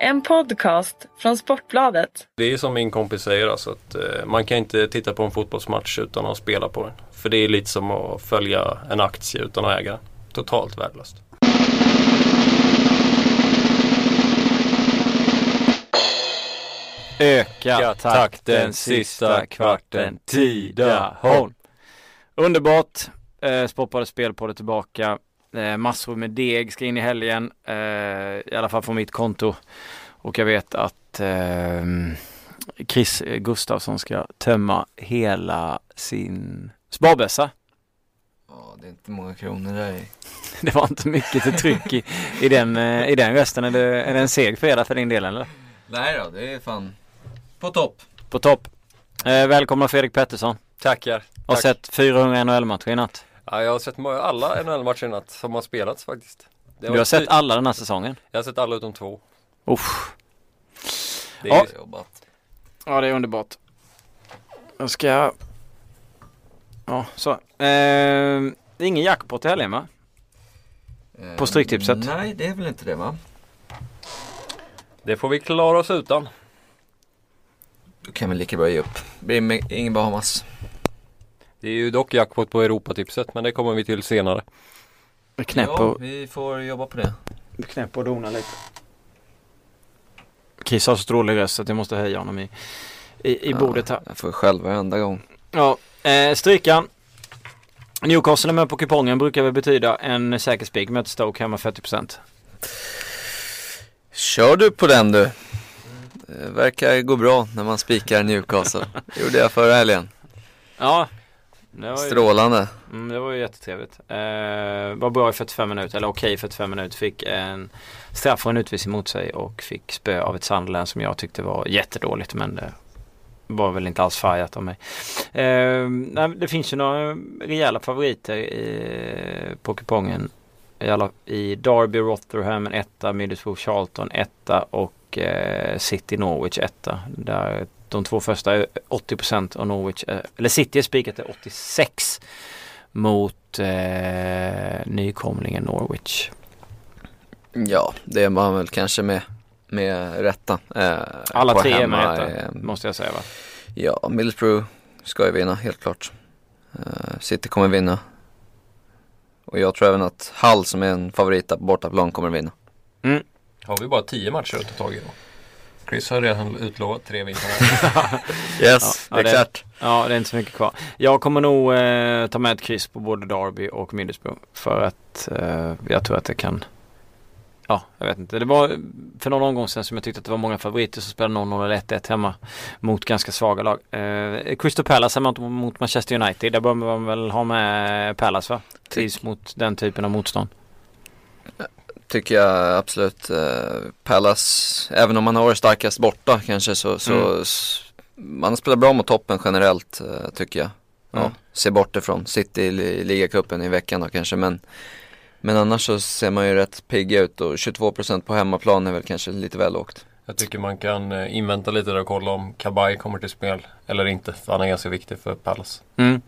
En podcast från Sportbladet. Det är som min kompis säger alltså att eh, man kan inte titta på en fotbollsmatch utan att spela på den. För det är lite som att följa en aktie utan att äga. Totalt värdelöst. Öka takten sista kvarten Tidaholm. Underbart. Eh, Sportbladet spelpodd är tillbaka. Eh, massor med deg ska in i helgen. Eh, I alla fall från mitt konto. Och jag vet att eh, Chris Gustafsson ska tömma hela sin sparbössa. Ja, det är inte många kronor där i. Det var inte mycket till tryck i, i, den, eh, i den rösten. Är det, är det en seg fredag för din del eller? Nej då, det är fan på topp. På topp. Eh, välkomna Fredrik Pettersson. Tackar. Har Tack. sett 400 NHL-matcher i natt. Ja, jag har sett alla NHL-matcher i natt som har spelats faktiskt. Det Du har sett alla den här säsongen? Jag har sett alla utom två. Uff. Det Ja. är, Jobbat. Ja, det är underbart. Jag ska... Ja, så. Eh, det är ingen jackpot i helgen va? Eh, På Stryktipset? Nej, det är väl inte det va? det får vi klara oss utan. Då kan vi lika bra ge upp. Blir med ingen Bahamas. Det är ju dock jackpot på Europatipset men det kommer vi till senare. Knäpp ja, och, vi får jobba på det. knäpp och dona lite. Chris har så dålig röst att jag måste höja honom i, i, i bordet här. Jag får själv varenda gång. Ja, eh, strykan. Newcastle är med på kupongen brukar väl betyda en säker spik möter Stoke hemma 40%. Kör du på den du? Det verkar gå bra när man spikar Newcastle. Det gjorde jag förra helgen. Ja, ju, Strålande. mm, det var ju jättetrevligt. Eh, var bra i 45 minuter, eller okej 45 minuter. Fick en straff och en utvisning mot sig och fick spö av ett Sunderland som jag tyckte var jättedåligt men det var väl inte alls färgat av mig. Eh, det finns ju några rejäla favoriter i, på kupongen. I, alla, I Derby, Rotherham en etta, Middlesbrough, Charlton etta och eh, City, Norwich etta. Där de två första är 80% och Norwich, är, eller City är spikat till 86 mot eh, nykomlingen Norwich. Ja, det är man väl kanske med, med rätta. Eh, Alla tre är med rätta, eh, måste jag säga va? Ja, Middlesbrough ska ju vinna, helt klart. Eh, City kommer vinna. Och jag tror även att Hull som är en favorit på bortaplan kommer vinna. Har vi bara tio matcher att ta tag i då? Chris har redan utlovat tre vinster. Yes, Ja, ja, det- exakt. Ja, det är inte så mycket kvar. Jag kommer nog eh, ta med ett kryss på både Derby och Middlesbrough för att eh, jag tror att det kan Ja, jag vet inte. Det var för någon omgång sedan som jag tyckte att det var många favoriter som spelade 0-0 eller 1-1 hemma mot ganska svaga lag. Eh, Crystal Palace hemma mot, mot Manchester United. Där bör man väl ha med Palace va? Trivs mot den typen av motstånd. Tycker jag absolut. Eh, Palace, även om man har varit starkast borta kanske så, så Mm. man spelar bra mot toppen generellt eh, tycker jag. Ja, Mm. Se bort ifrån City i li- ligacupen i veckan då kanske men men annars så ser man ju rätt pigg ut och 22% på hemmaplan är väl kanske lite väl lågt. Jag tycker man kan eh, invänta lite där och kolla om Kabay kommer till spel eller inte. För han är ganska viktig för Palace. Mm.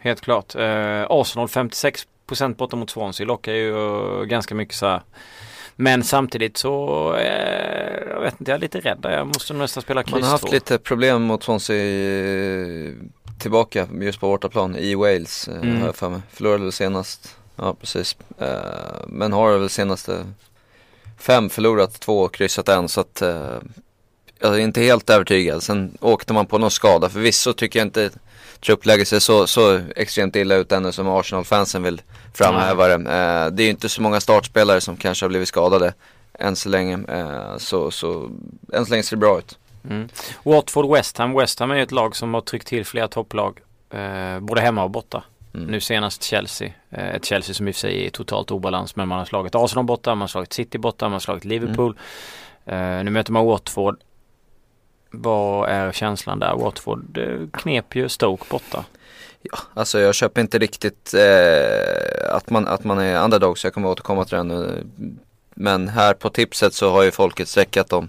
Helt klart. Eh, Arsenal 56% borta mot Swansea lockar ju ganska mycket så här. Men samtidigt så, eh, jag vet inte, jag är lite rädd. Jag måste nästan spela kryss Man har haft lite problem mot Swansea eh, tillbaka just på bortaplan i Wales eh, Mm. har jag för mig. Förlorade väl senast, ja precis. Eh, men har väl senaste fem förlorat två och kryssat en så att jag är inte helt övertygad. Sen åkte man på någon skada. Förvisso tycker jag inte truppläget ser så, så extremt illa ut ännu som Arsenal-fansen vill framhäva det. Eh, det är ju inte så många startspelare som kanske har blivit skadade än så länge. Eh, så, så än så länge ser det bra ut. Mm. Watford West Ham. West Ham är ju ett lag som har tryckt till flera topplag. Eh, både hemma och borta. Mm. Nu senast Chelsea. Eh, ett Chelsea som i och för sig är totalt obalans. Men man har slagit Arsenal borta, man har slagit City borta, man har slagit Liverpool. Eh, nu möter man Watford. Vad är känslan där? Watford eh, knep ju Stoke borta. Ja, alltså jag köper inte riktigt eh, att, man, att man är underdog så jag kommer återkomma till den. Men här på tipset så har ju folket streckat dem.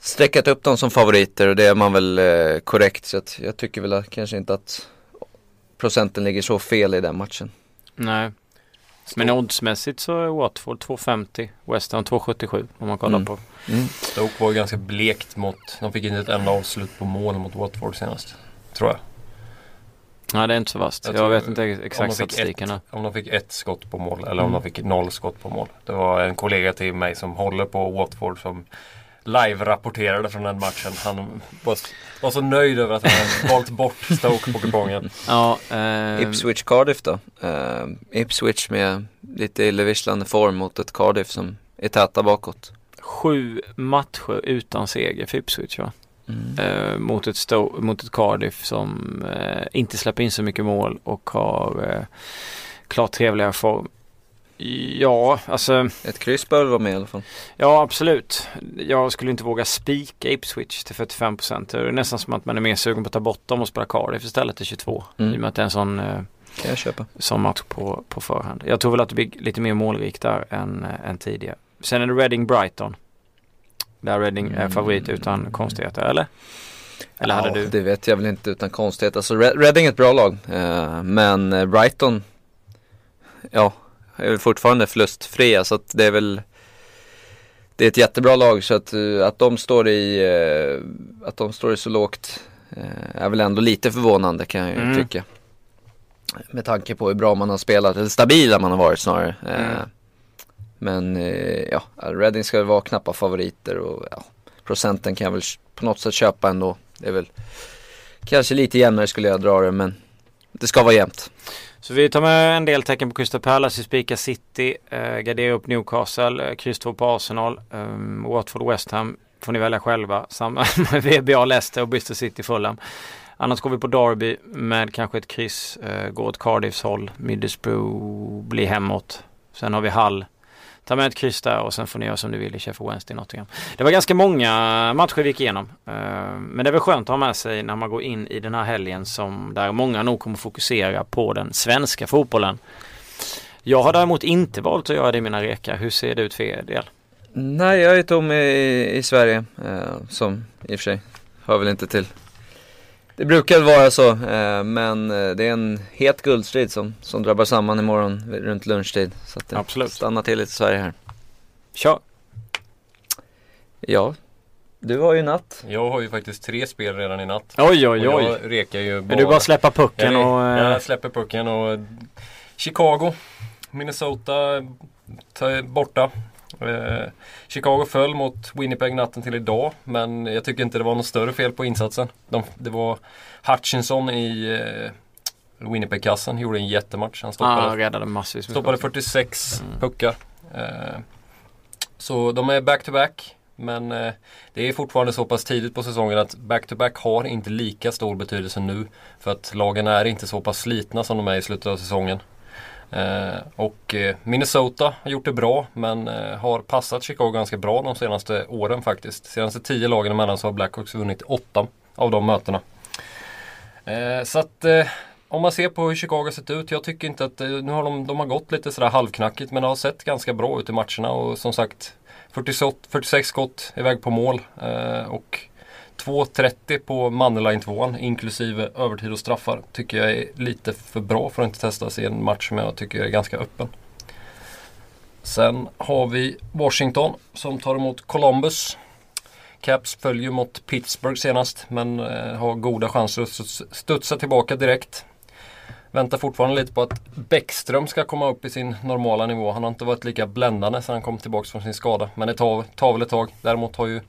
Streckat upp dem som favoriter och det är man väl eh, korrekt. Så att jag tycker väl kanske inte att procenten ligger så fel i den matchen. Nej. Men oddsmässigt så är Watford 2,50. West Ham 2,77 om man kollar Mm. på. Mm. Stoke var ju ganska blekt mot, de fick inte ett enda avslut på mål mot Watford senast. Tror jag. Nej det är inte så vasst. Jag Jag, vet inte ex- om exakt statistiken. här. Om de fick ett skott på mål eller om Mm. de fick noll skott på mål. Det var en kollega till mig som håller på Watford som live-rapporterade från den matchen. Han var, var så nöjd över att han valt bort Stoke på kupongen. Ja, eh, Ipswich Cardiff då. Eh, Ipswich med lite illavisslande form mot ett Cardiff som är täta bakåt. Sju matcher utan seger för Ipswich va? Mm. Eh, mot, ett Sto- mot ett Cardiff som eh, inte släpper in så mycket mål och har eh, klart trevligare form. Ja, alltså Ett kryss bör vara med i alla fall. ja absolut. Jag skulle inte våga spika Ipswich till 45 Det är nästan som att man är mer sugen på att ta bort dem och spela Cardiff istället till 22. Mm. I och med att det är en sån, eh, Kan jag köpa. sån match på, på förhand. Jag tror väl att det blir lite mer målrikt där än, eh, än tidigare. Sen är det Reading Brighton. Där Reading är Mm. favorit utan konstigheter, eller? Eller hade ja, du? Det vet jag väl inte utan konstighet. Alltså Reading är ett bra lag. Eh, men eh, Brighton, ja, är väl fortfarande förlustfria. Så att det är väl, det är ett jättebra lag. Så att, eh, att de står i, eh, att de står i så lågt eh, är väl ändå lite förvånande kan jag Mm. tycka. Med tanke på hur bra man har spelat, eller stabila man har varit snarare. Mm. Men ja, Reading ska vara knappa favoriter och ja, procenten kan jag väl på något sätt köpa ändå. Det är väl kanske lite jämnare skulle jag dra det men det ska vara jämnt. Så vi tar med en del tecken på Crystal Palace, vi City, eh, gardera upp Newcastle, eh, kryss 2 på Arsenal, eh, Watford West Ham får ni välja själva. Samma med VBA Leicester och Bristol City Fulham. Annars går vi på Derby med kanske ett kryss, eh, går åt Cardiffs håll, Middlesbrough blir hemåt. Sen har vi Hull. Ta med ett kryss där och sen får ni göra som ni vill i Sheffield Wednesday Nottingham. Det var ganska många matcher vi gick igenom. Eh, men det är väl skönt att ha med sig när man går in i den här helgen som där många nog kommer fokusera på den svenska fotbollen. Jag har däremot inte valt att göra det i mina rekar. Hur ser det ut för er del? Nej, jag är tom i, i Sverige eh, som i och för sig hör väl inte till. Det brukar vara så, eh, men eh, det är en het guldstrid som, som drabbar samman imorgon runt lunchtid. Så att det Absolut. stannar till lite i Sverige här. Kör! Ja, du har ju natt. Jag har ju faktiskt tre spel redan i natt. Oj oj Och oj! jag rekar ju Är du bara släppa pucken och... eh, jag släpper pucken och Chicago, Minnesota ta- borta. Eh, Chicago föll mot Winnipeg natten till idag men jag tycker inte det var något större fel på insatsen. De, det var Hutchinson i eh, Winnipeg-kassen, gjorde en jättematch. Han stoppade, ah, stoppade skott. 46 Mm. puckar. Eh, så de är back-to-back. Men eh, det är fortfarande så pass tidigt på säsongen att back-to-back har inte lika stor betydelse nu. För att lagen är inte så pass slitna som de är i slutet av säsongen. Eh, och eh, Minnesota har gjort det bra men eh, har passat Chicago ganska bra de senaste åren faktiskt. De Senaste tio lagen emellan så har Blackhawks vunnit åtta av de mötena. Så att om man ser på hur Chicago har sett ut. Jag tycker inte att, nu har de, de har gått lite sådär halvknackigt men det har sett ganska bra ut i matcherna och som sagt 46, 46 skott iväg på mål och 2.30 på Mannerline 2 inklusive övertid och straffar tycker jag är lite för bra för att inte testas i en match som jag tycker är ganska öppen. Sen har vi Washington som tar emot Columbus. Caps följer mot Pittsburgh senast men eh, har goda chanser att studsa tillbaka direkt. Väntar fortfarande lite på att Bäckström ska komma upp i sin normala nivå. Han har inte varit lika bländande sedan han kom tillbaka från sin skada. Men det tar, tar väl ett tag. Däremot har ju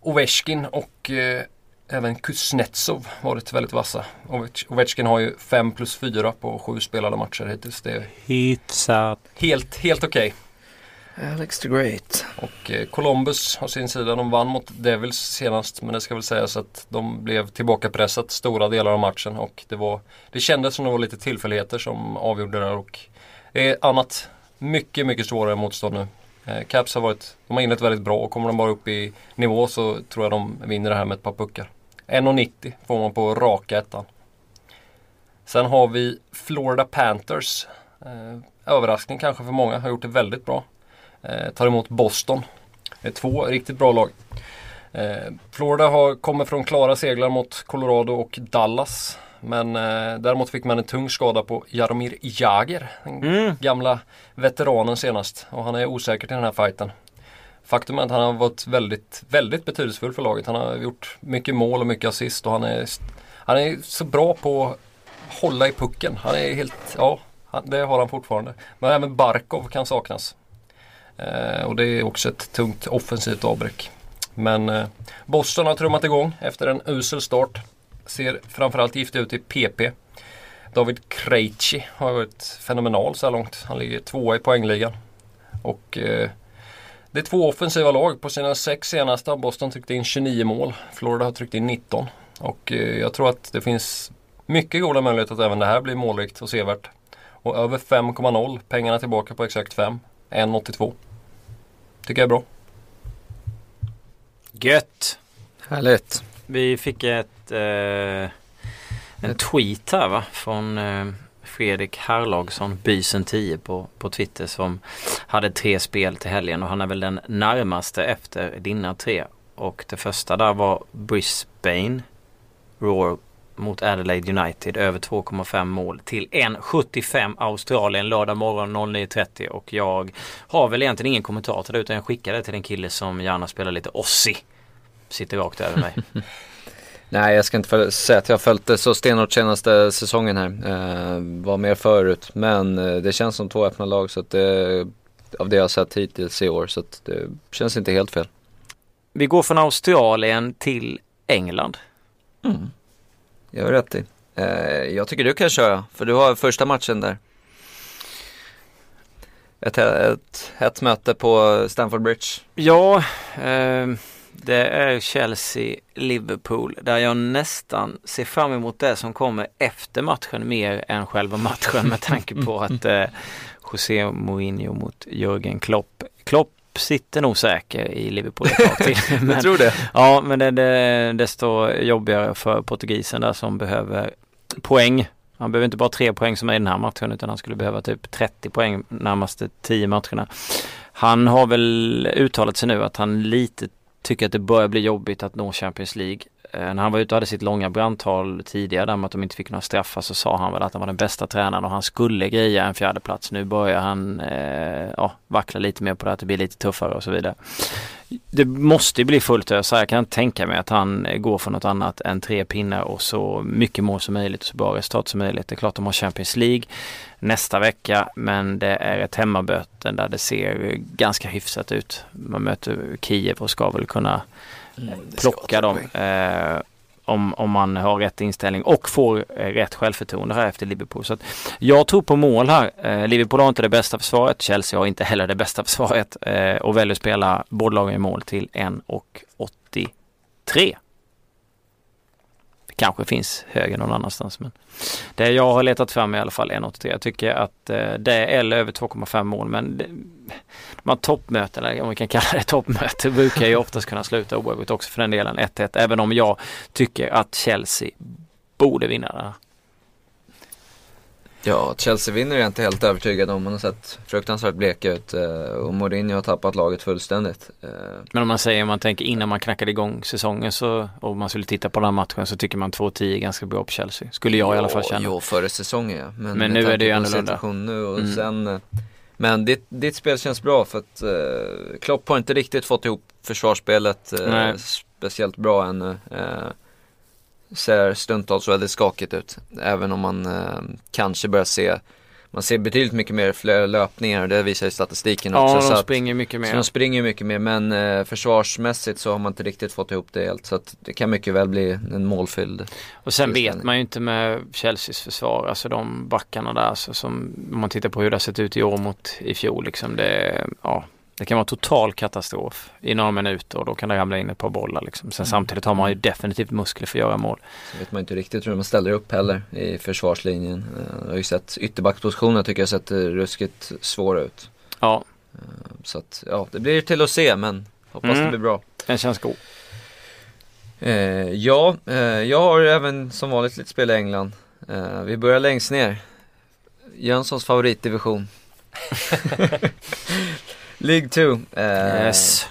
Ovechkin och eh, även Kuznetsov varit väldigt vassa. Ovech- Ovechkin har ju 5 plus 4 på sju spelade matcher hittills. Det är Hyfsat. helt, helt okej. Alex the Great. Och eh, Columbus har sin sida. De vann mot Devils senast. Men det ska väl sägas att de blev tillbakapressat stora delar av matchen. Och det, var, det kändes som det var lite tillfälligheter som avgjorde det där. Och det är annat mycket, mycket svårare motstånd nu. Eh, Caps har varit, de har inlett väldigt bra och kommer de bara upp i nivå så tror jag de vinner det här med ett par puckar. 1,90 får man på raka ettan. Sen har vi Florida Panthers. Eh, överraskning kanske för många, har gjort det väldigt bra. Eh, tar emot Boston. Det är två riktigt bra lag. Eh, Florida har, kommer från klara seglar mot Colorado och Dallas. Men eh, däremot fick man en tung skada på Jaromir Jagr. Den Mm. gamla veteranen senast. Och han är osäker till den här fighten. Faktum är att han har varit väldigt, väldigt betydelsefull för laget. Han har gjort mycket mål och mycket assist och han är, han är så bra på att hålla i pucken. Han är helt, ja, det har han fortfarande. Men även Barkov kan saknas. Eh, och det är också ett tungt offensivt avbräck. Men eh, Boston har trummat igång efter en usel start. Ser framförallt giftig ut i PP. David Krejci har varit fenomenal så här långt. Han ligger tvåa i poängligan. Och eh, det är två offensiva lag. På sina sex senaste har Boston tryckt in 29 mål. Florida har tryckt in 19. Och eh, jag tror att det finns mycket goda möjligheter att även det här blir målrikt och sevärt. Och över 5,0. Pengarna tillbaka på exakt 5. 1,82. Tycker jag är bra. Gött! Härligt. Vi fick ett, eh, en tweet här va från eh, Fredrik Herlagsson, Bysen 10 på, på Twitter som hade tre spel till helgen och han är väl den närmaste efter dina tre. Och det första där var Brisbane Roar mot Adelaide United över 2,5 mål till 1,75 Australien lördag morgon 09.30 och jag har väl egentligen ingen kommentar till det utan jag skickar det till en kille som gärna spelar lite Aussie. Sitter rakt över mig. Nej, jag ska inte säga att jag har följt det så stenhårt senaste säsongen här. Eh, var mer förut, men eh, det känns som två öppna lag så att det, av det jag har sett hittills i år så att det känns inte helt fel. Vi går från Australien till England. Jag har rätt i. Eh, jag tycker du kan köra, för du har första matchen där. Ett, ett hett möte på Stamford Bridge. Ja, eh, det är Chelsea-Liverpool där jag nästan ser fram emot det som kommer efter matchen mer än själva matchen med tanke på att eh, José Mourinho mot Jürgen Klopp. Klopp sitter nog säker i Liverpool ett tag till. Men- Jag tror det. Ja, men det är desto jobbigare för portugisen där som behöver poäng. Han behöver inte bara tre poäng som är i den här matchen utan han skulle behöva typ 30 poäng närmaste 10 matcherna. Han har väl uttalat sig nu att han lite tycker att det börjar bli jobbigt att nå Champions League. Eh, när han var ute och hade sitt långa brandtal tidigare där med att de inte fick några straffar så sa han väl att han var den bästa tränaren och han skulle greja en fjärde plats. Nu börjar han eh, ja, vackla lite mer på det att det blir lite tuffare och så vidare. Det måste ju bli fullt ös. Jag kan tänka mig att han eh, går för något annat än tre pinnar och så mycket mål som möjligt och så bra resultat som möjligt. Det är klart de har Champions League nästa vecka men det är ett hemmaböten där det ser ganska hyfsat ut. Man möter Kiev och ska väl kunna plocka dem. Eh, om, om man har rätt inställning och får eh, rätt självförtroende här efter Liverpool. Så jag tror på mål här. Eh, Liverpool har inte det bästa försvaret. Chelsea har inte heller det bästa försvaret eh, och väljer att spela båda lagen i mål till 1,83. Kanske finns högre någon annanstans men det jag har letat fram i alla fall 1,83. Jag tycker att eh, det är eller över 2,5 mål men det, de här toppmötena, om vi kan kalla det toppmöte, brukar ju oftast kunna sluta oavgjort också för den delen 1-1. Även om jag tycker att Chelsea borde vinna det här. Ja, Chelsea vinner är jag inte helt övertygad om. Man har sett fruktansvärt bleka ut eh, och Mourinho har tappat laget fullständigt. Eh, Men om man säger, om man tänker innan man knackade igång säsongen så, och man skulle titta på den här matchen så tycker man 2-10 är ganska bra på Chelsea. Skulle jag i alla fall känna. Jo, före säsongen ja. Men med nu är det ju annorlunda. nu och Mm. sen eh, Men ditt, ditt spel känns bra för att eh, Klopp har inte riktigt fått ihop försvarsspelet eh, speciellt bra ännu. Eh, ser stundtals väldigt skakigt ut. Även om man eh, kanske börjar se Man ser betydligt mycket mer fler löpningar och det visar ju statistiken också. Ja, så de att- springer mycket så mer. de springer mycket mer men eh, försvarsmässigt så har man inte riktigt fått ihop det helt. Så att det kan mycket väl bli en målfylld. Och sen vet man ju inte med Chelseas försvar, alltså de backarna där, så som om man tittar på hur det har sett ut i år mot i fjol liksom, det, ja, det kan vara total katastrof i några minuter och då kan det ramla in ett par bollar liksom. Sen samtidigt har man ju definitivt muskler för att göra mål. Så vet man inte riktigt hur man ställer upp heller i försvarslinjen. Eh, Jag har ju sett ytterbackspositionen tycker jag sett eh, ruskigt svår ut. Ja, Så att ja, det blir till att se men hoppas Mm. det blir bra. den känns god. Eh, ja, eh, jag har även som vanligt lite spel i England. Eh, vi börjar längst ner. Jönssons favoritdivision. League 2. Eh, Yes.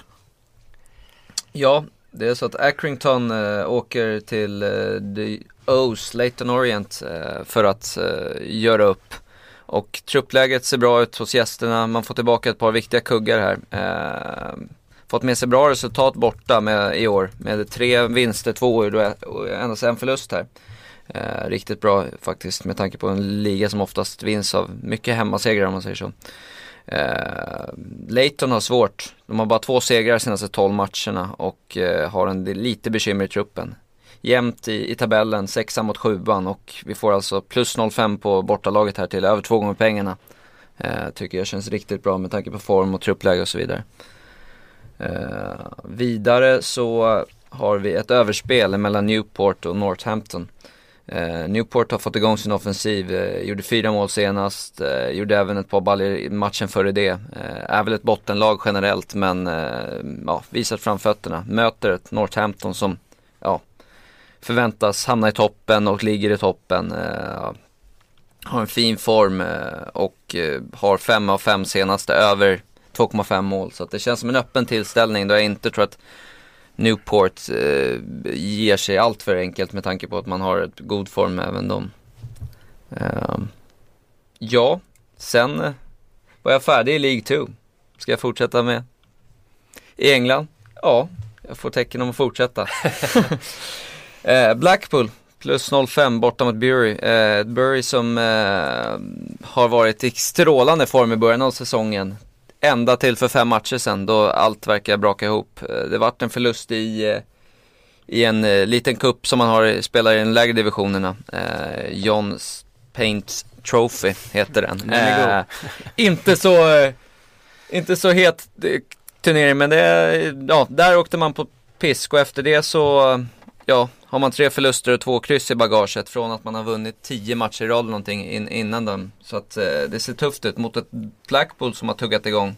Ja, det är så att Accrington äh, åker till äh, The O's, Leighton Orient, äh, för att göra upp. Och truppläget ser bra ut hos gästerna, man får tillbaka ett par viktiga kuggar här. fått med sig bra resultat borta med, i år, med tre vinster, två och endast en förlust här. riktigt bra faktiskt med tanke på en liga som oftast vinns av mycket hemmasegrar om man säger så. Eh, Leighton har svårt. De har bara två segrar senaste 12 matcherna och eh, har en lite bekymmer i truppen. Jämnt i, i tabellen, sexa mot sjuan och vi får alltså plus 0,5 på bortalaget här till över två gånger pengarna. Eh, tycker jag känns riktigt bra med tanke på form och truppläge och så vidare. Eh, vidare så har vi ett överspel mellan Newport och Northampton. Eh, Newport har fått igång sin offensiv, eh, gjorde fyra mål senast, eh, gjorde även ett par baller i matchen före det. Eh, är väl ett bottenlag generellt men eh, ja, visat framfötterna. Möter ett Northampton som ja, förväntas hamna i toppen och ligger i toppen. Eh, har en fin form eh, och eh, har fem av fem senaste över 2,5 mål. Så det känns som en öppen tillställning då jag inte tror att Newport eh, ger sig allt för enkelt med tanke på att man har ett god form även de. Eh, ja, sen eh, var jag färdig i League 2. Ska jag fortsätta med? I England? Ja, jag får tecken om att fortsätta. eh, Blackpool plus 05 borta mot Bury. Eh, Bury som eh, har varit i strålande form i början av säsongen. Ända till för fem matcher sedan då allt verkar braka ihop. Eh, det vart en förlust i, eh, i en eh, liten kupp som man har, spelar i de lägre divisionerna. Eh, John Paints Trophy heter den. Eh, inte så, inte så het turnering men det, ja, där åkte man på pisk och efter det så, ja, har man tre förluster och två kryss i bagaget från att man har vunnit tio matcher i rad eller någonting in, innan dem. Så att eh, det ser tufft ut mot ett Blackpool som har tuggat igång.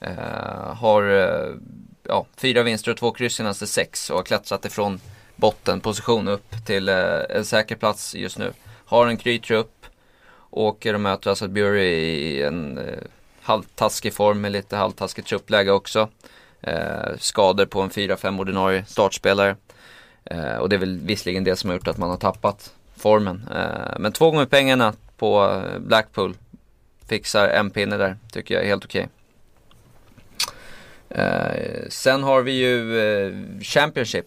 Eh, har eh, ja, fyra vinster och två kryss senaste sex och har klättrat ifrån bottenposition upp till eh, en säker plats just nu. Har en krytrupp, åker och möter alltså Bury i en eh, halvtaskig form med lite halvtaskigt truppläge också. Eh, skador på en 4-5 ordinarie startspelare. Eh, och det är väl visserligen det som har gjort att man har tappat formen. Eh, men två gånger pengarna på eh, Blackpool fixar en pinne där, tycker jag är helt okej. Okay. Eh, sen har vi ju eh, Championship.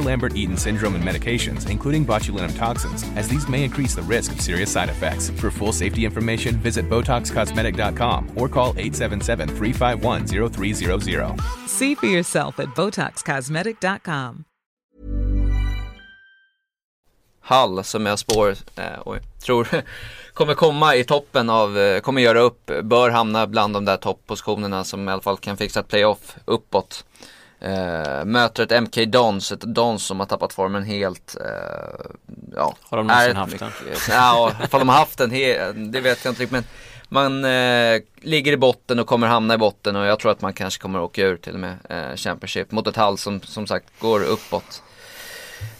Lambert-Eaton syndrome and medications, including botulinum toxins, as these may increase the risk of serious side effects. For full safety information, visit BotoxCosmetic.com or call 877-351-0300. See for yourself at BotoxCosmetic.com. Hall som jag spår eh, och tror kommer komma i toppen av, eh, kommer göra upp, bör hamna bland de där topppositionerna som i alla fall kan fixa ett playoff uppåt. Uh, möter ett MK Dons, ett Dons som har tappat formen helt. Uh, ja, har de någonsin haft den? Ja, ifall de har haft den, det vet jag inte riktigt. Men man uh, ligger i botten och kommer hamna i botten och jag tror att man kanske kommer åka ur till och med Championship mot ett Hall som som sagt går uppåt.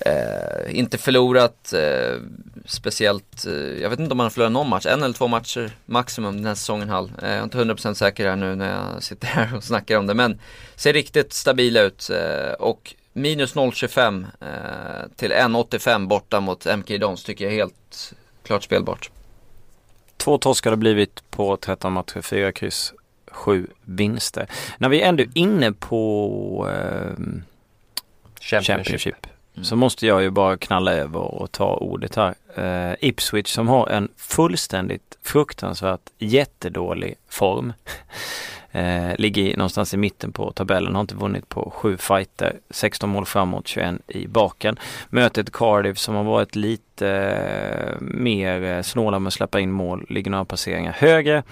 Eh, inte förlorat eh, speciellt, eh, jag vet inte om han har förlorat någon match, en eller två matcher maximum den här säsongen Hall. Eh, jag är inte 100% säker här nu när jag sitter här och snackar om det men ser riktigt stabila ut eh, och minus 0,25 eh, till 1,85 borta mot MK Dons tycker jag är helt klart spelbart. Två torskar har blivit på 13 matcher, fyra kryss, sju vinster. När vi är ändå inne på eh, Championship. Mm. så måste jag ju bara knalla över och ta ordet här. Uh, Ipswich som har en fullständigt fruktansvärt jättedålig form. Uh, ligger någonstans i mitten på tabellen, har inte vunnit på sju fighter, 16 mål framåt, 21 i baken. Mötet Cardiff som har varit lite uh, mer snåla med att släppa in mål, ligger några passeringar högre.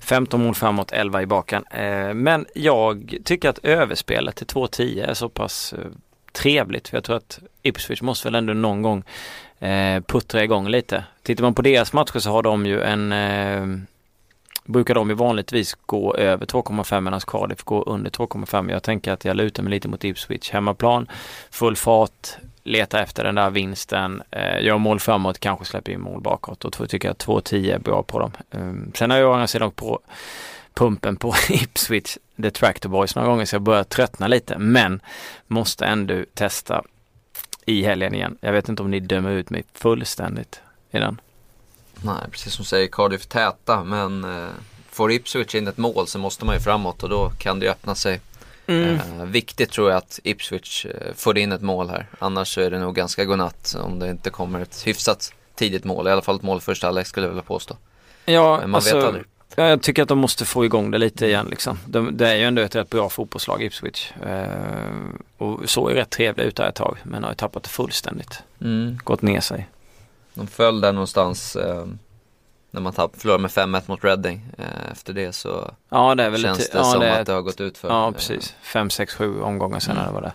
15 mål framåt, 11 i baken. Uh, men jag tycker att överspelet till 2-10 är så pass trevligt. För jag tror att Ipswich måste väl ändå någon gång eh, puttra igång lite. Tittar man på deras matcher så har de ju en eh, brukar de ju vanligtvis gå över 2,5 medan Cardiff går under 2,5. Jag tänker att jag lutar mig lite mot Ipswich. Hemmaplan, full fart, leta efter den där vinsten, eh, gör mål framåt, kanske släpper in mål bakåt. Och då tycker jag att 2,10 är bra på dem. Um, sen har jag å andra sidan på pumpen på Ipswich The Tractor Boys några gånger så jag börjar tröttna lite. Men måste ändå testa i helgen igen. Jag vet inte om ni dömer ut mig fullständigt i den. Nej, precis som du säger, Cardiff täta men eh, får Ipswich in ett mål så måste man ju framåt och då kan det öppna sig. Mm. Eh, viktigt tror jag att Ipswich eh, får in ett mål här. Annars så är det nog ganska godnatt om det inte kommer ett hyfsat tidigt mål. I alla fall ett mål första halvlek skulle jag vilja påstå. Ja, men man alltså, vet aldrig. Ja, jag tycker att de måste få igång det lite igen liksom. De, det är ju ändå ett rätt bra fotbollslag Ipswich. Eh, och såg ju rätt trevliga ut där ett tag men har ju tappat det fullständigt. Mm. Gått ner sig. De föll där någonstans eh, när man tapp, förlorade med 5-1 mot Reading. Eh, efter det så ja, det är väl känns det ja, som det att det har gått ut för. Ja, precis. 5, 6, 7 omgångar senare mm. var det.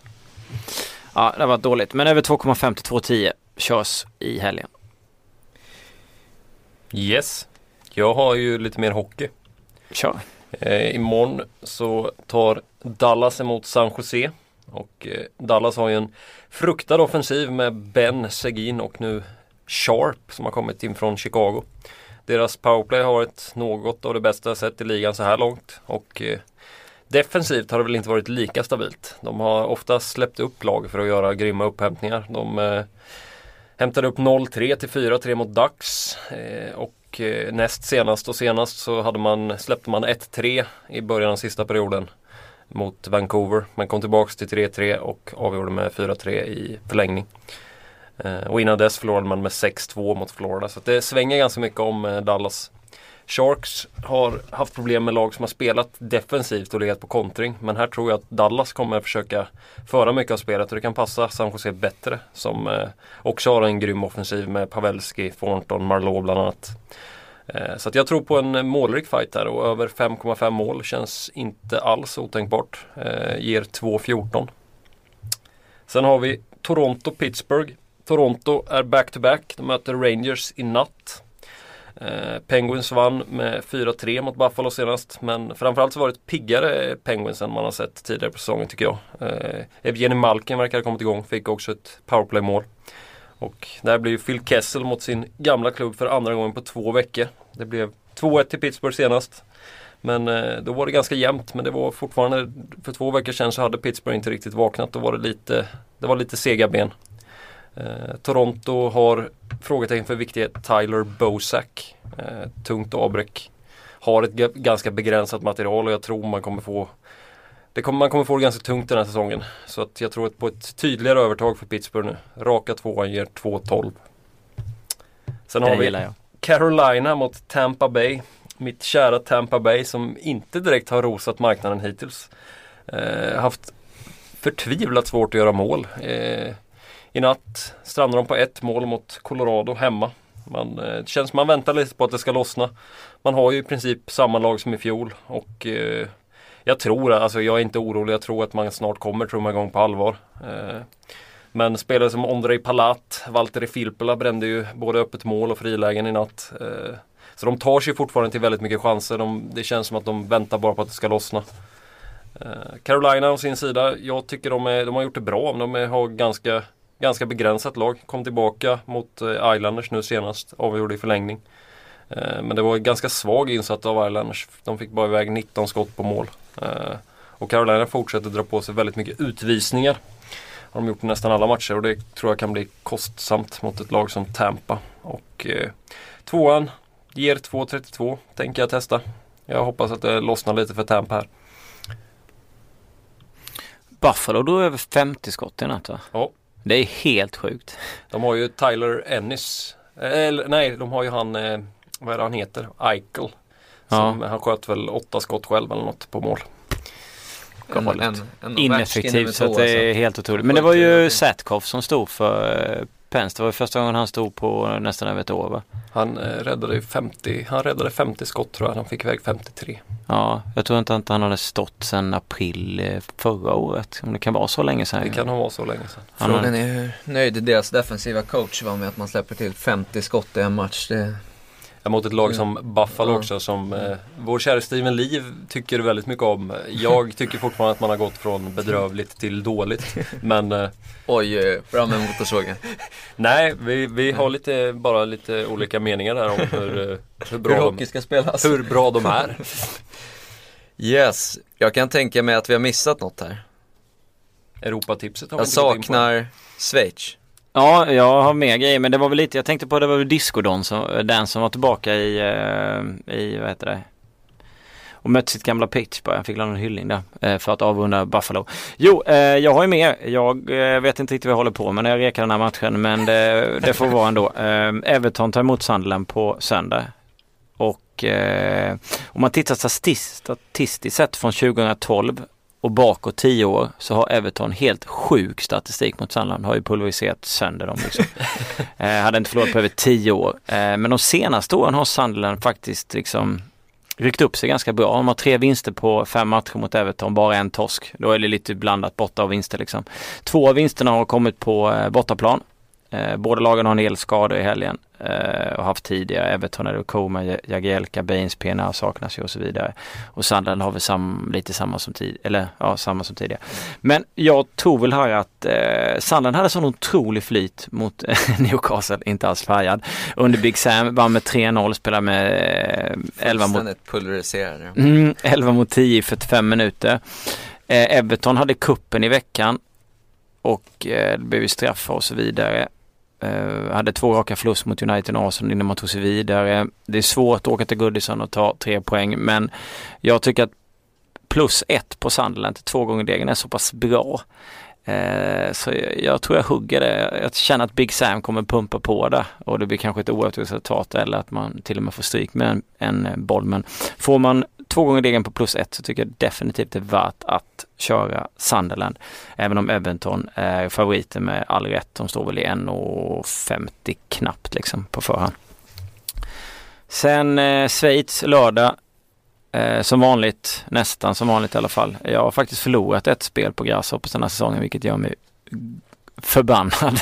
Ja, det var dåligt. Men över 2,5 till 2,10 körs i helgen. Yes. Jag har ju lite mer hockey. Kör. Eh, imorgon så tar Dallas emot San Jose. Och eh, Dallas har ju en fruktad offensiv med Ben Segin och nu Sharp som har kommit in från Chicago. Deras powerplay har varit något av det bästa jag sett i ligan så här långt. Och eh, defensivt har det väl inte varit lika stabilt. De har ofta släppt upp lag för att göra grymma upphämtningar. De eh, hämtade upp 0-3 till 4-3 mot Ducks. Eh, och eh, näst senast och senast så hade man, släppte man 1-3 i början av sista perioden mot Vancouver. Man kom tillbaks till 3-3 och avgjorde med 4-3 i förlängning. Eh, och innan dess förlorade man med 6-2 mot Florida. Så det svänger ganska mycket om eh, Dallas. Sharks har haft problem med lag som har spelat defensivt och legat på kontring. Men här tror jag att Dallas kommer försöka föra mycket av spelet och det kan passa San Jose bättre. Som eh, också har en grym offensiv med Pavelski, Thornton, Marlowe bland annat. Eh, så att jag tror på en målrik fight här och över 5,5 mål känns inte alls otänkbart. Eh, ger 2,14. Sen har vi Toronto-Pittsburgh. Toronto är back-to-back. -back. De möter Rangers i natt. Eh, Penguins vann med 4-3 mot Buffalo senast men framförallt så var det ett piggare Penguins än man har sett tidigare på säsongen tycker jag. Eh, Evgeni Malkin verkar ha kommit igång, fick också ett powerplay-mål. Och där blir Phil Kessel mot sin gamla klubb för andra gången på två veckor. Det blev 2-1 till Pittsburgh senast. Men eh, då var det ganska jämnt men det var fortfarande för två veckor sedan så hade Pittsburgh inte riktigt vaknat. Då var det lite, det var lite sega ben. Eh, Toronto har frågetecken för viktiga Tyler Bosak. Eh, tungt avbräck. Har ett ganska begränsat material och jag tror man kommer få det kommer, man kommer få det ganska tungt den här säsongen. Så att jag tror att på ett tydligare övertag för Pittsburgh nu. Raka tvåan ger 2-12. Sen har vi Carolina mot Tampa Bay. Mitt kära Tampa Bay som inte direkt har rosat marknaden hittills. Eh, haft förtvivlat svårt att göra mål. Eh, i natt strandar de på ett mål mot Colorado hemma. Man, eh, det känns som man väntar lite på att det ska lossna. Man har ju i princip samma lag som i fjol och eh, jag tror, alltså jag är inte orolig, jag tror att man snart kommer trumma igång på allvar. Eh, men spelare som Ondrej Palat, Valtteri Filppula brände ju både öppet mål och frilägen i natt. Eh, så de tar sig fortfarande till väldigt mycket chanser. De, det känns som att de väntar bara på att det ska lossna. Eh, Carolina å sin sida, jag tycker de, är, de har gjort det bra. De är, har ganska ganska begränsat lag. Kom tillbaka mot eh, Islanders nu senast, avgjorde i förlängning. Eh, men det var ganska svag insatt av Islanders. De fick bara iväg 19 skott på mål. Eh, och Carolina fortsätter dra på sig väldigt mycket utvisningar. Har de gjort i nästan alla matcher och det tror jag kan bli kostsamt mot ett lag som Tampa. Och eh, tvåan ger 2.32 tänker jag testa. Jag hoppas att det lossnar lite för Tampa här. Buffalo då över 50 skott i natt va? Ja. Det är helt sjukt. De har ju Tyler Ennis. Eller nej, de har ju han, eh, vad är det han heter? Eichel. Som, Han sköt väl åtta skott själv eller något på mål. En, Galet. en, en Ineffektivt så att det är helt otroligt. Men det var ju Sätkoff som stod för eh, Pence. Det var ju första gången han stod på nästan över ett år va? Han eh, räddade ju 50, han räddade 50 skott tror jag. Han fick iväg 53. Ja, jag tror inte att han hade stått sedan april eh, förra året. Om det kan vara så länge sedan. Det kan ha varit så länge sedan. Han Frågan är hur nöjd deras defensiva coach var med att man släpper till 50 skott i en match. Det, Mot ett lag som Buffalo Ja. också som eh, vår kära Steven Lee tycker väldigt mycket om. Jag tycker fortfarande att man har gått från bedrövligt till dåligt. Men eh, oj, oj, fram med motorsågen. nej, vi, vi har lite, bara lite olika meningar där om hur, eh, hur, Hur bra, hockey de, ska spelas. hur bra de är. Yes, jag kan tänka mig att vi har missat något här. Europatipset har vi Jag saknar Schweiz. Ja, jag har mer grejer men det var väl lite, jag tänkte på det var väl Discodon som, eh, den som var tillbaka i, eh, i vad heter det? Och mötte sitt gamla Pittsburgh, jag fick en hyllning där eh, för att avrunda Buffalo. Jo, jag har ju mer. Jag vet inte riktigt vad jag håller på med när jag rekar den här matchen men det, det får vara ändå. Everton tar emot Sunderland på söndag. Och om man tittar statistiskt sett från 2012 och bakåt 10 år så har Everton helt sjuk statistik mot Sunderland. Har ju pulveriserat sönder dem liksom. eh, hade inte förlorat på över 10 år. Eh, men de senaste åren har Sunderland faktiskt liksom ryckt upp sig ganska bra. De har tre vinster på fem matcher mot Everton, bara en torsk. Då är det lite blandat borta och vinster liksom. Två av vinsterna har kommit på eh, bortaplan. Eh, båda lagen har en del skador i helgen eh, och haft tidigare. Everton är Koma, Jagielka, Baines, PNA saknas ju och så vidare. Och Sunderland har väl sam, lite samma som, tid, eller, ja, samma som tidigare. Men jag tror väl här att eh, Sunderland hade sån otrolig flyt mot eh, Newcastle, inte alls färgad. Under Big Sam, vann med 3-0, spelade med eh, 11 mot pulveriserade. Mm, 11 mot 10 i 45 minuter. Eh, Everton hade kuppen i veckan och eh, det blev ju straffar och så vidare. Eh, hade två raka förlust mot United och Arsenal innan man tog sig vidare. Det är svårt att åka till Goodison och ta tre poäng men jag tycker att plus ett på Sunderland två gånger degen är så pass bra. Eh, så jag, jag tror jag hugger det. Jag känner att Big Sam kommer pumpa på det och det blir kanske ett oavgjort resultat eller att man till och med får stryk med en, en boll. Men får man två gånger degen på plus ett så tycker jag definitivt det är värt att köra Sunderland. Även om Everton är favoriter med all rätt. De står väl i 1,50 knappt liksom på förhand. Sen eh, Schweiz lördag. Eh, som vanligt, nästan som vanligt i alla fall. Jag har faktiskt förlorat ett spel på Grasshoppers den här säsongen vilket gör mig förbannad.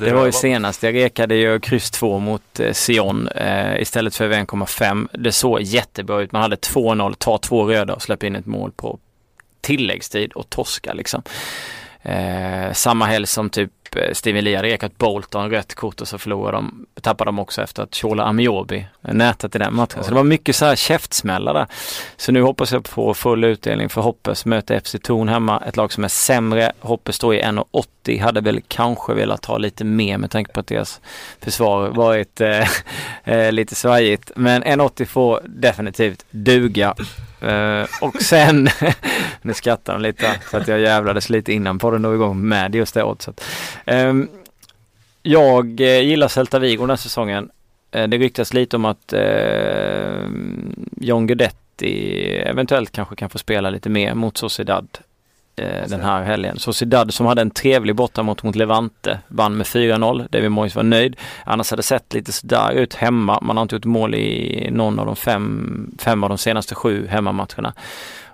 Det var ju senast. Jag rekade ju kryss 2 mot eh, Sion eh, istället för 1,5. Det såg jättebra ut. Man hade 2-0, ta två röda och släppa in ett mål på tilläggstid och torska liksom. Eh, samma helg som typ Eh, Steven Lee hade rekat Bolton rött kort och så förlorade de, tappade de också efter att Shola Amiobi nätat i den matchen. Så det var mycket så här käftsmällar där. Så nu hoppas jag på full utdelning för Hoppes möter FC Torn hemma, ett lag som är sämre. Hoppes står i 1,80, hade väl kanske velat ha lite mer med tanke på att deras försvar varit eh, eh lite svajigt. Men 1,80 får definitivt duga. Uh, och sen, nu skrattar de lite för att jag jävlades lite innan podden drog igång med just det oddset. Um, jag uh, gillar Celta Vigo den här säsongen. Uh, det ryktas lite om att uh, John Guidetti eventuellt kanske kan få spela lite mer mot Sociedad eh, den här helgen. Sociedad som hade en trevlig borta mot, mot Levante vann med 4-0. David Moyes var nöjd. Annars hade det sett lite sådär ut hemma. Man har inte gjort mål i någon av de fem, fem av de senaste sju hemmamatcherna.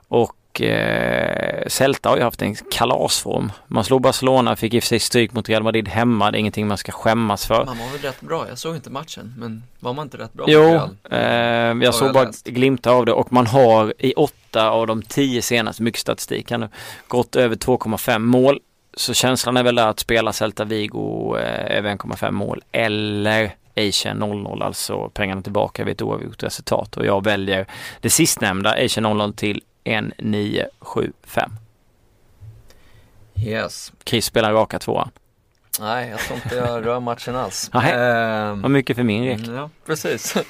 Och eh, Celta har ju haft en kalasform. Man slog Barcelona, fick i och för sig stryk mot Real Madrid hemma. Det är ingenting man ska skämmas för. Man var väl rätt bra, jag såg inte matchen, men var man inte rätt bra? Jo, eh, jag jag såg bara läst. glimtar av det och man har i åtta av de tio senaste, mycket statistik nu, gått över 2,5 mål. Så känslan är väl där att spela Celta Vigo eh, över 1,5 mål eller Asian 0-0, alltså pengarna tillbaka vid ett oavgjort resultat. Och jag väljer det sistnämnda, Asian 0-0 till 1-9-7-5. Yes. Chris spelar raka tvåan. Nej, jag tror inte jag rör matchen alls. Nej. Ehm, Vad mycket för min rek. Mm, Ja, precis.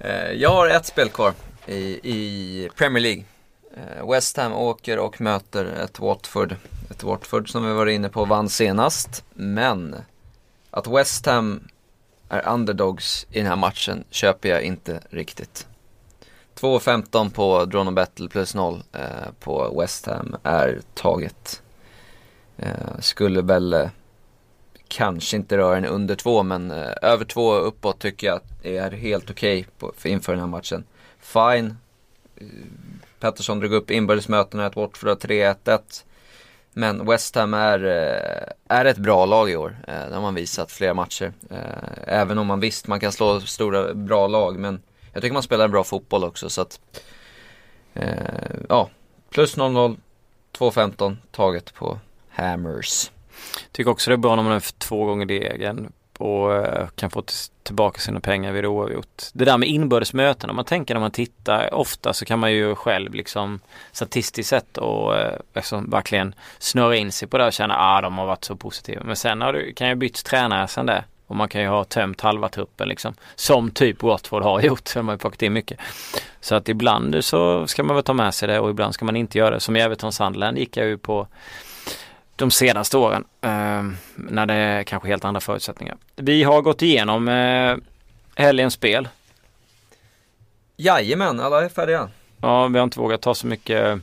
Eh, jag har ett spel kvar i, i Premier League. Eh, West Ham åker och möter ett Watford. Ett Watford som vi var inne på vann senast. Men att West Ham är underdogs i den här matchen köper jag inte riktigt. 2.15 på Drone Battle plus 0 eh, på West Ham är taget. Eh, skulle väl eh, kanske inte röra en under 2 men eh, över 2 uppåt tycker jag är helt okej okay inför den här matchen. Fine. Eh, Pettersson drog upp inbördesmötena, att Watford 3-1-1. Men West Ham är, eh, är ett bra lag i år. Eh, det har man visat flera matcher. Eh, även om man visst man kan slå stora bra lag men jag tycker man spelar en bra fotboll också så att eh, ja, plus 0-0, 2-15 taget på Hammers. Tycker också det är bra när man är två gånger degen och eh, kan få tillbaka sina pengar vid oavgjort. Det där med inbördes möten, om man tänker när man tittar ofta så kan man ju själv liksom statistiskt sett och liksom verkligen snöra in sig på det och känna att ah, de har varit så positiva. Men sen har du, kan jag bytt tränare sen det. Och man kan ju ha tömt halva truppen liksom. Som typ Watford har gjort. De har ju plockat in mycket. Så att ibland så ska man väl ta med sig det och ibland ska man inte göra det. Som i Everton Sandland gick jag ju på de senaste åren. Eh, när det är kanske helt andra förutsättningar. Vi har gått igenom eh, helgens spel. Jajamän, alla är färdiga. Ja, vi har inte vågat ta så mycket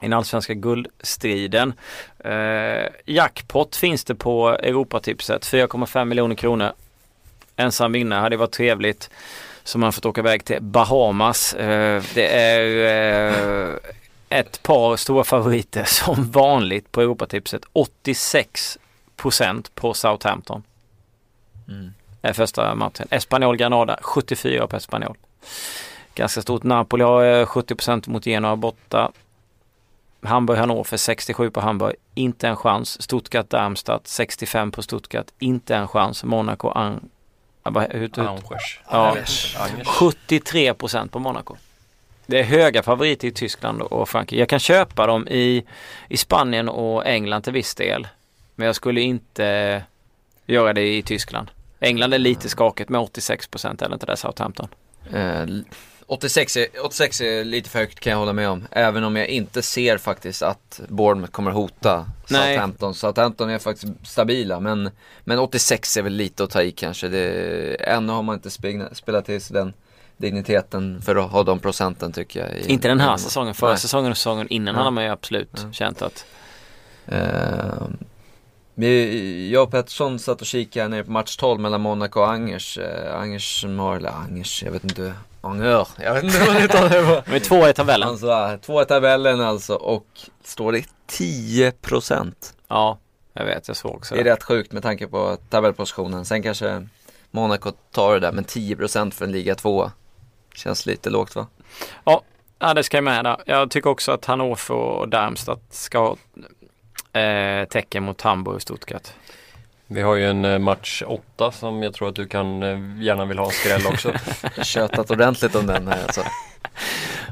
i den allsvenska guldstriden. Eh, jackpot finns det på Europatipset, 4,5 miljoner kronor. Ensam vinnare hade varit trevligt. Så man fått åka iväg till Bahamas. Eh, det är eh, ett par stora favoriter som vanligt på Europatipset. 86% på Southampton. Mm. Är första matchen. Espanyol Granada 74 på Espanyol. Ganska stort. Napoli har 70 eh, mot Genoa borta. Hamburg Hannover 67 på Hamburg. Inte en chans. Stuttgart Darmstadt 65 på Stuttgart. Inte en chans. Monaco Ang... Angers. Ja, 73% på Monaco. Det är höga favoriter i Tyskland och Frankrike. Jag kan köpa dem i, i Spanien och England till viss del. Men jag skulle inte göra det i Tyskland. England är lite skakigt med 86 procent eller inte det Southampton. Eh, 86, är, 86 är lite för högt kan jag hålla med om. Även om jag inte ser faktiskt att Bournemouth kommer hota Southampton. Southampton är faktiskt stabila men, men 86 är väl lite att ta i kanske. Det, ännu har man inte spelat till sig den digniteten för att ha de procenten tycker jag. I, inte den här säsongen, förra nej. säsongen och säsongen innan ja. hade man ju absolut ja. känt att uh, jag och Pettersson satt och kikade nere på match 12 mellan Monaco och Angers. Uh, Angers som har, eller Angers, jag vet inte. Angers, jag vet inte vad det De är två i tabellen. Alltså, två i tabellen alltså och står det 10 procent. Ja, jag vet, jag såg också det. Det är rätt sjukt med tanke på tabellpositionen. Sen kanske Monaco tar det där, men 10 procent för en liga 2 Känns lite lågt va? Ja, ja det ska jag med där. Jag tycker också att Hannover och Darmstadt ska ha eh, tecken mot Hamburg och Stuttgart. Vi har ju en eh, match 8 som jag tror att du kan eh, gärna vill ha en skräll också. Tjötat ordentligt om den här alltså.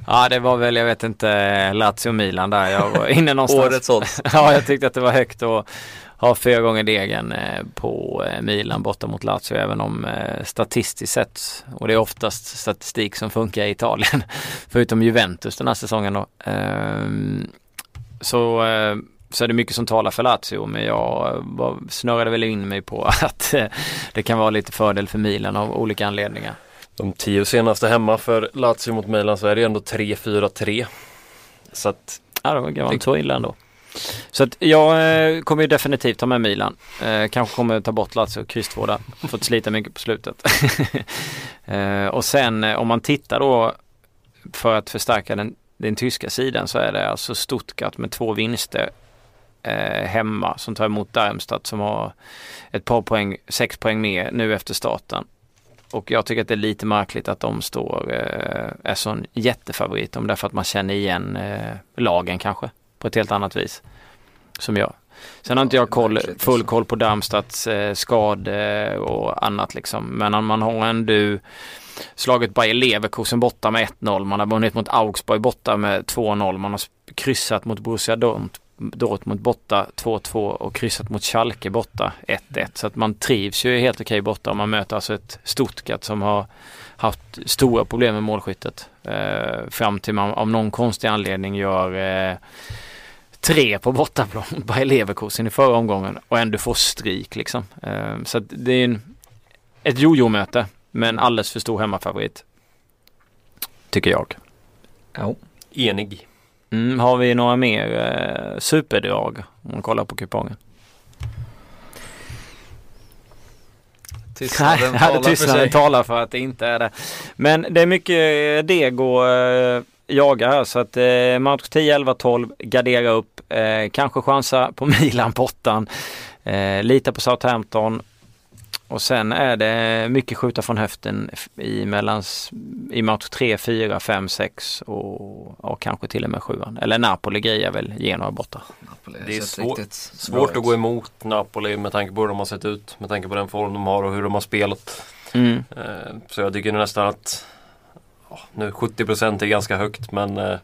Ja det var väl, jag vet inte, Lazio Milan där. Jag var inne någonstans. Årets odds. ja jag tyckte att det var högt och har fyra gånger degen eh, på eh, Milan borta mot Lazio även om eh, statistiskt sett och det är oftast statistik som funkar i Italien förutom Juventus den här säsongen då. Ehm, så, så är det mycket som talar för Lazio men jag snurrade väl in mig på att det kan vara lite fördel för Milan av olika anledningar. De tio senaste hemma för Lazio mot Milan så är det ändå 3-4-3. Så att... Ja, det var inte så illa ändå. Så att jag eh, kommer ju definitivt ta med Milan. Eh, kanske kommer ta bort Lazio och kryss där. Fått slita mycket på slutet. eh, och sen eh, om man tittar då för att förstärka den, den tyska sidan så är det alltså Stuttgart med två vinster eh, hemma som tar emot Darmstadt som har ett par poäng, sex poäng mer nu efter starten. Och jag tycker att det är lite märkligt att de står, eh, är sån jättefavorit om därför att man känner igen eh, lagen kanske på ett helt annat vis. Som jag. Sen har inte jag koll, full alltså. koll på Darmstads eh, skade och annat liksom. Men man har ändå slagit Bayer Leverkusen borta med 1-0. Man har vunnit mot Augsburg borta med 2-0. Man har kryssat mot Borussia Dortmund borta 2-2 och kryssat mot Schalke borta 1-1. Så att man trivs ju helt okej borta och man möter alltså ett Stuttgart som har haft stora problem med målskyttet. Eh, fram till man av någon konstig anledning gör eh, tre på bortaplan mot Bayer Leverkusen i förra omgången och ändå får stryk liksom. Eh, så det är en, ett jojo-möte men alldeles för stor hemmafavorit. Tycker jag. Ja. Enig. Mm, har vi några mer eh, superdrag om man kollar på kupongen? Tystnaden Nej, talar tystnaden talar för att det inte är det. Men det är mycket deg och eh, jaga här så att eh, match 10, 11, 12 gardera upp. Eh, kanske chansa på Milan på åttan. Eh, lita på Southampton. Och sen är det mycket skjuta från höften i, mellans, i match 3, 4, 5, 6 och ja, kanske till och med 7. Eller Napoli grejer väl Genoa borta. Napoli Det är sett svårt- riktigt Svårt bra att gå emot Napoli med tanke på hur de har sett ut. Med tanke på den form de har och hur de har spelat. Mm. Eh, Så jag tycker nästan att nu 70% är ganska högt men eh,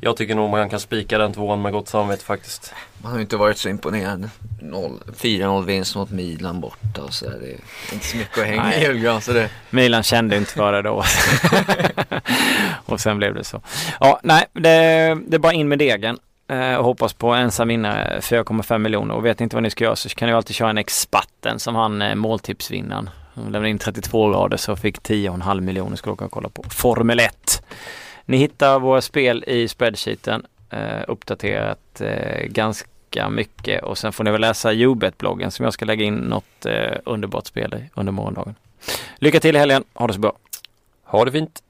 jag tycker nog man kan spika den tvåan med gott samvete faktiskt. Man har ju inte varit så imponerad. Noll- 4-0 vinst mot Milan borta och så där. Det är inte så mycket att hänga Nej. i julgran. Så det, Milan kände inte för det då. och sen blev det så. Ja, nej, det, det är bara in med degen. eh, Och hoppas på ensam vinnare 4,5 miljoner. Och vet inte vad ni ska göra så kan ni alltid köra en expatten som han eh, måltipsvinnaren. Han lämnade in 32 rader så fick 10,5 miljoner skulle åka och kolla på. Formel 1. Ni hittar våra spel i spreadsheeten. Eh, uppdaterat eh, ganska mycket och sen får ni väl läsa Jobet-bloggen som jag ska lägga in något eh, underbart spel i under morgondagen. Lycka till i helgen. Ha det så bra. Ha det fint!